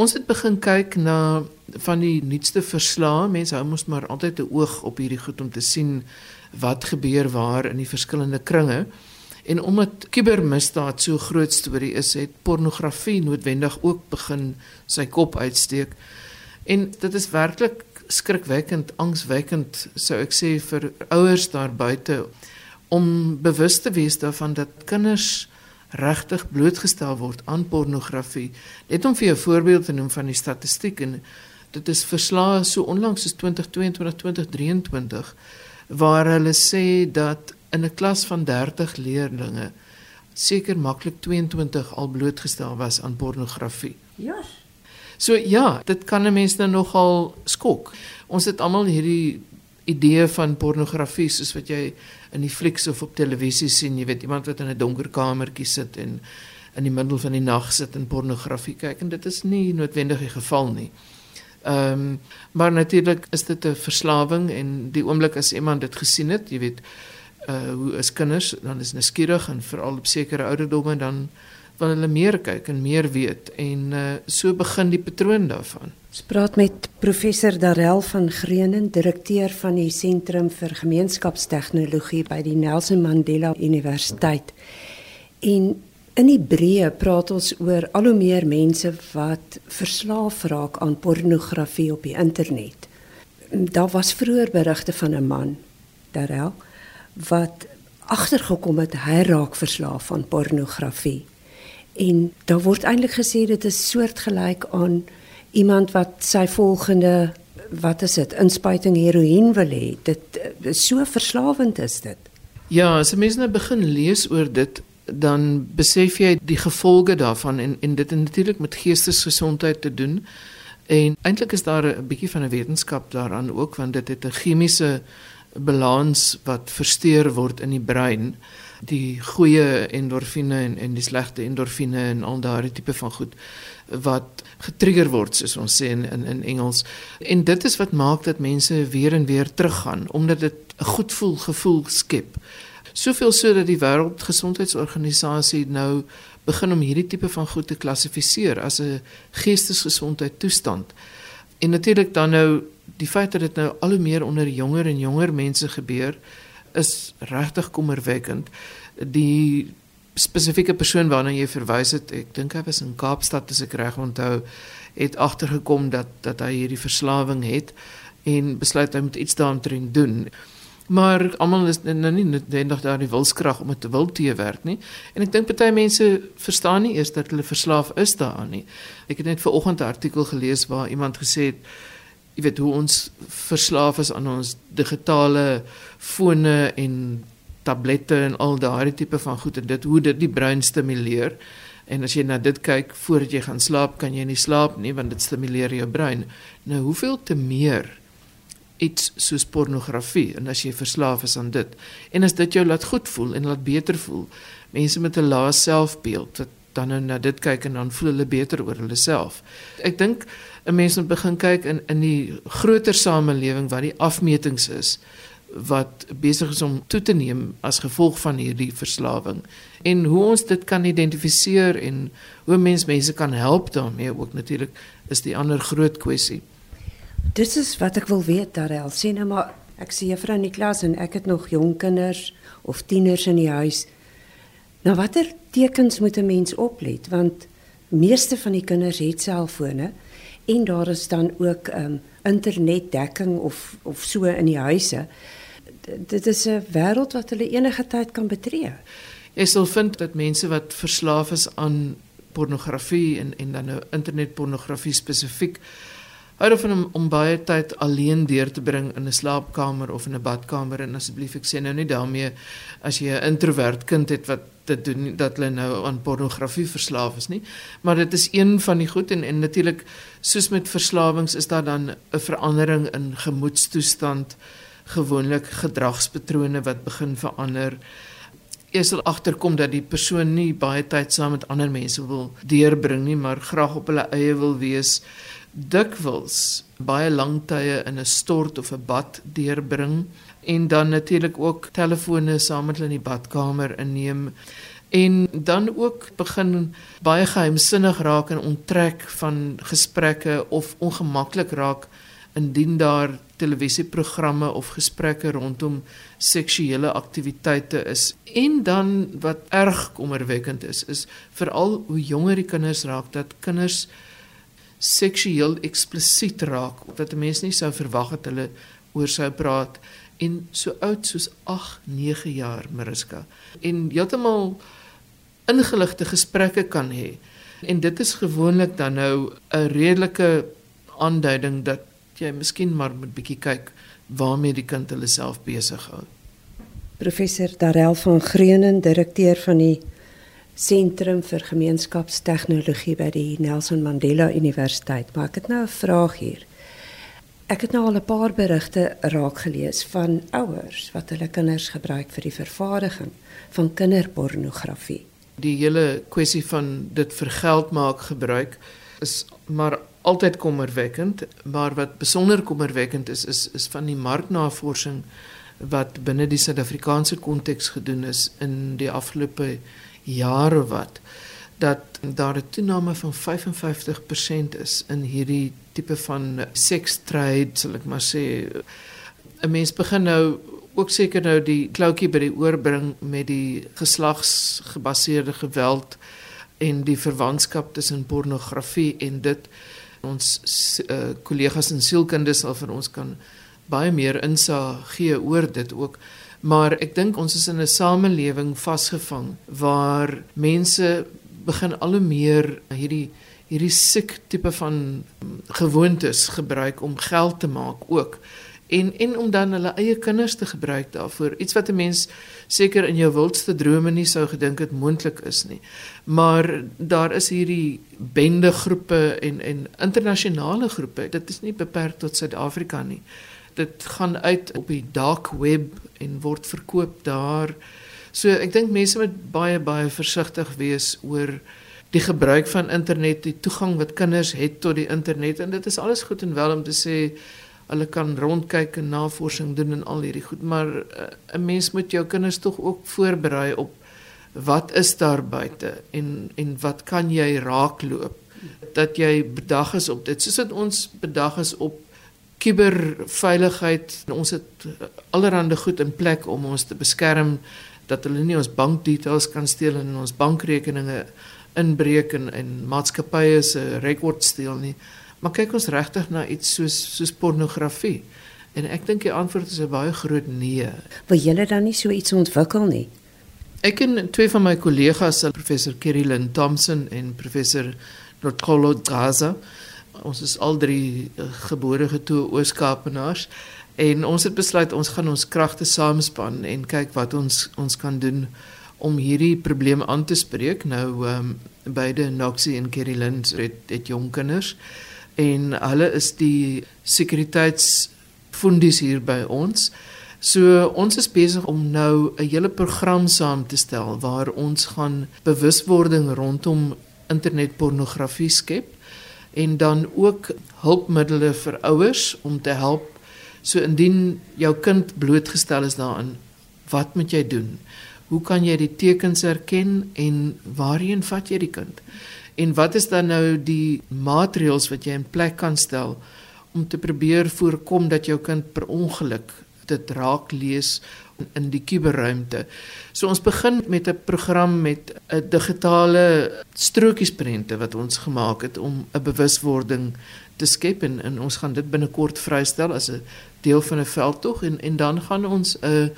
Ons het begin kyk na van die nuutste verslae. Mense hou mos maar altyd 'n oog op hierdie goed om te sien wat gebeur waar in die verskillende kringe. En omdat kubermisdaad so groot storie is, het pornografie noodwendig ook begin sy kop uitsteek. En dit is werklik skrikwekkend, angswekkend, sou ek sê vir ouers daar buite om bewus te wees daarvan dat kinders regtig blootgestel word aan pornografie. Net om vir jou 'n voorbeeld te noem van die statistiek en dit is verslae so onlangs soos 2022 2023 waar hulle sê dat in 'n klas van 30 leerdlinge seker maklik 22 al blootgestel was aan pornografie. Ja. So ja, dit kan 'n mens nou nogal skok. Ons het almal hierdie idee van pornografie soos wat jy in die flieks of op televisie sien, jy weet iemand wat in 'n donker kamertjie sit en in die middel van die nag sit en pornografie kyk en dit is nie noodwendig die geval nie. Ehm um, maar natuurlik is dit 'n verslawing en die oomblik as iemand dit gesien het, jy weet uh hoe is kinders dan is hulle skieurig en veral op sekere ouderdomme dan wil hulle meer kyk en meer weet en uh so begin die patroon daarvan. Ons praat met professor Darel van Greenen, direkteur van die Sentrum vir Gemeenskapstegnologie by die Nelson Mandela Universiteit. En in die breë praat ons oor al hoe meer mense wat verslaaf raak aan pornografie op die internet. Daar was vroeër berigte van 'n man, Darel, wat agtergekom het hy raak verslaaf aan pornografie. En daar word eintlik gesê dit is soortgelyk aan iemand wat sy volgende wat is dit inspuiting heroïne wil hê. Dit is so verslawend is dit. Ja as mense nou begin lees oor dit dan besef jy die gevolge daarvan en en dit het natuurlik met geestesgesondheid te doen. En eintlik is daar 'n bietjie van 'n wetenskap daaraan ook want dit het 'n chemiese balans wat versteur word in die brein die goeie endorfine en en die slegte endorfine en al daardie tipe van goed wat getrigger word soos ons sê in in, in Engels. En dit is wat maak dat mense weer en weer teruggaan omdat dit 'n goed voel gevoel skep. Soveel so dat die Wêreldgesondheidsorganisasie nou begin om hierdie tipe van goed te klassifiseer as 'n geestesgesondheid toestand. En natuurlik dan nou die feit dat dit nou al hoe meer onder jonger en jonger mense gebeur is regtig kommerwekkend. Die spesifieke persoon waarna jy verwys het, ek dink hy was in Kaapstad as ek reg onthou, het agtergekom dat dat hy hierdie verslawing het en besluit hy moet iets daaraan doen. Maar almal is nou nie noodwendig daar die wilskrag om dit te wil teewerk nie. En ek dink baie mense verstaan nie eers dat hulle verslaaf is daaraan nie. Ek het net ver oggend 'n artikel gelees waar iemand gesê het jy weet hoe ons verslaaf is aan ons digitale fone en tablette en al daardie tipe van goed en dit hoe dit die brein stimuleer. En as jy na dit kyk voordat jy gaan slaap, kan jy nie slaap nie want dit stimuleer jou brein. Nou hoeveel te meer iets soos pornografie en as jy verslaaf is aan dit en as dit jou laat goed voel en laat beter voel. Mense met 'n lae selfbeeld wat dan nou na dit kyk en dan voel hulle beter oor hulle self. Ek dink 'n mens moet begin kyk in in die groter samelewing waar die afmetings is wat besig is om toe te neem as gevolg van hierdie verslawing en hoe ons dit kan identifiseer en hoe mens mense kan help daarmee ook natuurlik is die ander groot kwessie. Dit is wat ek wil weet Darel. Sien nou maar ek sien juffrou Niklas en ek het nog jong kinders of tieners in die huis. Nou watter tekens moet 'n mens oplet? Want meeste van die kinders het selfone en daar is dan ook um, internetdekking of of so in die huise. Dit is 'n wêreld wat hulle enige tyd kan betree. Jy sal vind dat mense wat verslaaf is aan pornografie en en dan nou internetpornografie spesifiek hou daarvan om, om baie tyd alleen deur te bring in 'n slaapkamer of in 'n badkamer. En asseblief ek sê nou nie daarmee as jy 'n introvert kind het wat dit doen dat hulle nou aan pornografie verslaaf is nie maar dit is een van die goed en en natuurlik soos met verslawings is daar dan 'n verandering in gemoedstoestand gewoonlik gedragspatrone wat begin verander. Jy sal agterkom dat die persoon nie baie tyd saam met ander mense wil deurbring nie, maar graag op hulle eie wil wees. Dikwels baie lang tye in 'n stort of 'n bad deurbring en dan natuurlik ook telefone saam met hulle in die badkamer inneem en dan ook begin baie geheimsinnig raak en onttrek van gesprekke of ongemaklik raak indien daar televisieprogramme of gesprekke rondom seksuele aktiwiteite is. En dan wat erg kommerwekkend is, is veral hoe jonger die kinders raak dat kinders seksueel eksplisiet raak wat 'n mens nie sou verwag het hulle oor sou praat en so oud soos 8, 9 jaar Mariska. En heeltemal ingeligte gesprekke kan hê. En dit is gewoonlik dan nou 'n redelike aanduiding dat jy miskien maar moet bietjie kyk waarmee die kind hulle self besig hou. Professor Darel van Greenen, direkteur van die Sentrum vir Gemeenskapstegnologie by die Nelson Mandela Universiteit. Maar ek het nou 'n vraag hier. Ek het nou al 'n paar berigte raak gelees van ouers wat hulle kinders gebruik vir die vervaardiging van kinderpornografie. Die hele kwessie van dit vir geld maak gebruik is maar altyd kommerwekkend, maar wat besonder kommerwekkend is is is van die marknavorsing wat binne die Suid-Afrikaanse konteks gedoen is in die afgelope jare wat dat daar 'n toename van 55% is in hierdie tipe van sex trade, sal ek maar sê. 'n Mens begin nou ook seker nou die kloutjie by die oor bring met die geslagsgebaseerde geweld en die verwantskap tussen pornografie en dit ons uh, kollegas in sielkunde sal vir ons kan baie meer insig gee oor dit ook maar ek dink ons is in 'n samelewing vasgevang waar mense begin al hoe meer hierdie hierdie siek tipe van gewoontes gebruik om geld te maak ook. En en om dan hulle eie kinders te gebruik daarvoor. Iets wat 'n mens seker in jou wildste drome nie sou gedink het moontlik is nie. Maar daar is hierdie bende groepe en en internasionale groepe. Dit is nie beperk tot Suid-Afrika nie. Dit gaan uit op die dark web en word verkoop daar so ek dink mense moet baie baie versigtig wees oor die gebruik van internet die toegang wat kinders het tot die internet. En dit is alles goed en wel om te sê hulle kan rondkyk en navorsing doen en al hierdie goed, maar uh, 'n mens moet jou kinders tog ook voorberei op wat is daar buite en en wat kan jy raakloop dat jy bedag is op dit. Soos dit ons bedag is op kuberveiligheid ons het uh, allerhande goed in plek om ons te beskerm dat hulle nie ons bankdetails kan steel en ons bankrekeninge inbreek en en maatskappye se rekord steel nie Maar kyk ons regtig na iets soos soos pornografie. En ek dink die antwoord is 'n baie groot nee. Wil julle dan nie so iets ontwikkel nie? Ek en twee van my kollegas, professor Kirillin Thompson en professor Notolo Gaza, ons is al drie uh, gebore getoe Oos-Kaapenaars en ons het besluit ons gaan ons kragte saamspan en kyk wat ons ons kan doen om hierdie probleem aan te spreek. Nou ehm um, beide Noxie en Kirillin het, het jong kinders en hulle is die sekuriteitsfundies hier by ons. So ons is besig om nou 'n hele program saam te stel waar ons gaan bewuswording rondom internetpornografie skep en dan ook hulpmiddels vir ouers om te help so indien jou kind blootgestel is daaraan wat moet jy doen? Hoe kan jy die tekens herken en waarheen vat jy die kind? En wat is dan nou die maatreëls wat jy in plek kan stel om te probeer voorkom dat jou kind per ongeluk dit raak lees in die kuberruimte. So ons begin met 'n program met 'n digitale strokiesprente wat ons gemaak het om 'n bewuswording te skep en, en ons gaan dit binnekort vrystel as 'n deel van 'n veldtog en en dan gaan ons 'n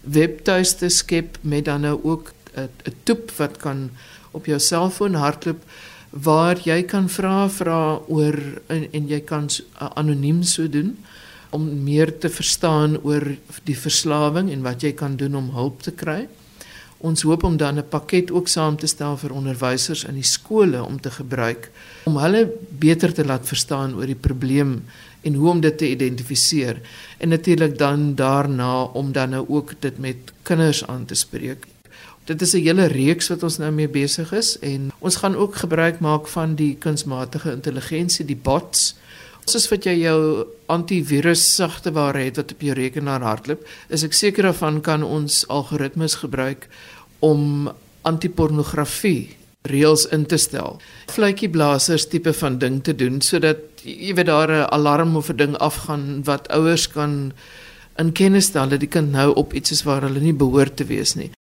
webtuiste skep met dan nou ook 'n toep wat kan op jou selfoon hardloop waar jy kan vra vra oor en, en jy kan anoniem so doen om meer te verstaan oor die verslawing en wat jy kan doen om hulp te kry. Ons hoop om dan 'n pakket ook saam te stel vir onderwysers in die skole om te gebruik om hulle beter te laat verstaan oor die probleem en hoe om dit te identifiseer en natuurlik dan daarna om dan nou ook dit met kinders aan te spreek. Dit is 'n hele reeks wat ons nou mee besig is en ons gaan ook gebruik maak van die kunsmatige intelligensie, die bots. Soos wat jy jou antivirus sagteware het wat op jou rekenaar hardloop, is ek seker daarvan kan ons algoritmes gebruik om antipornografie reëls in te stel. Fluitjieblassers tipe van ding te doen sodat jy weet daar 'n alarm of 'n ding afgaan wat ouers kan in kennis stel dat die kind nou op iets is waar hulle nie behoort te wees nie.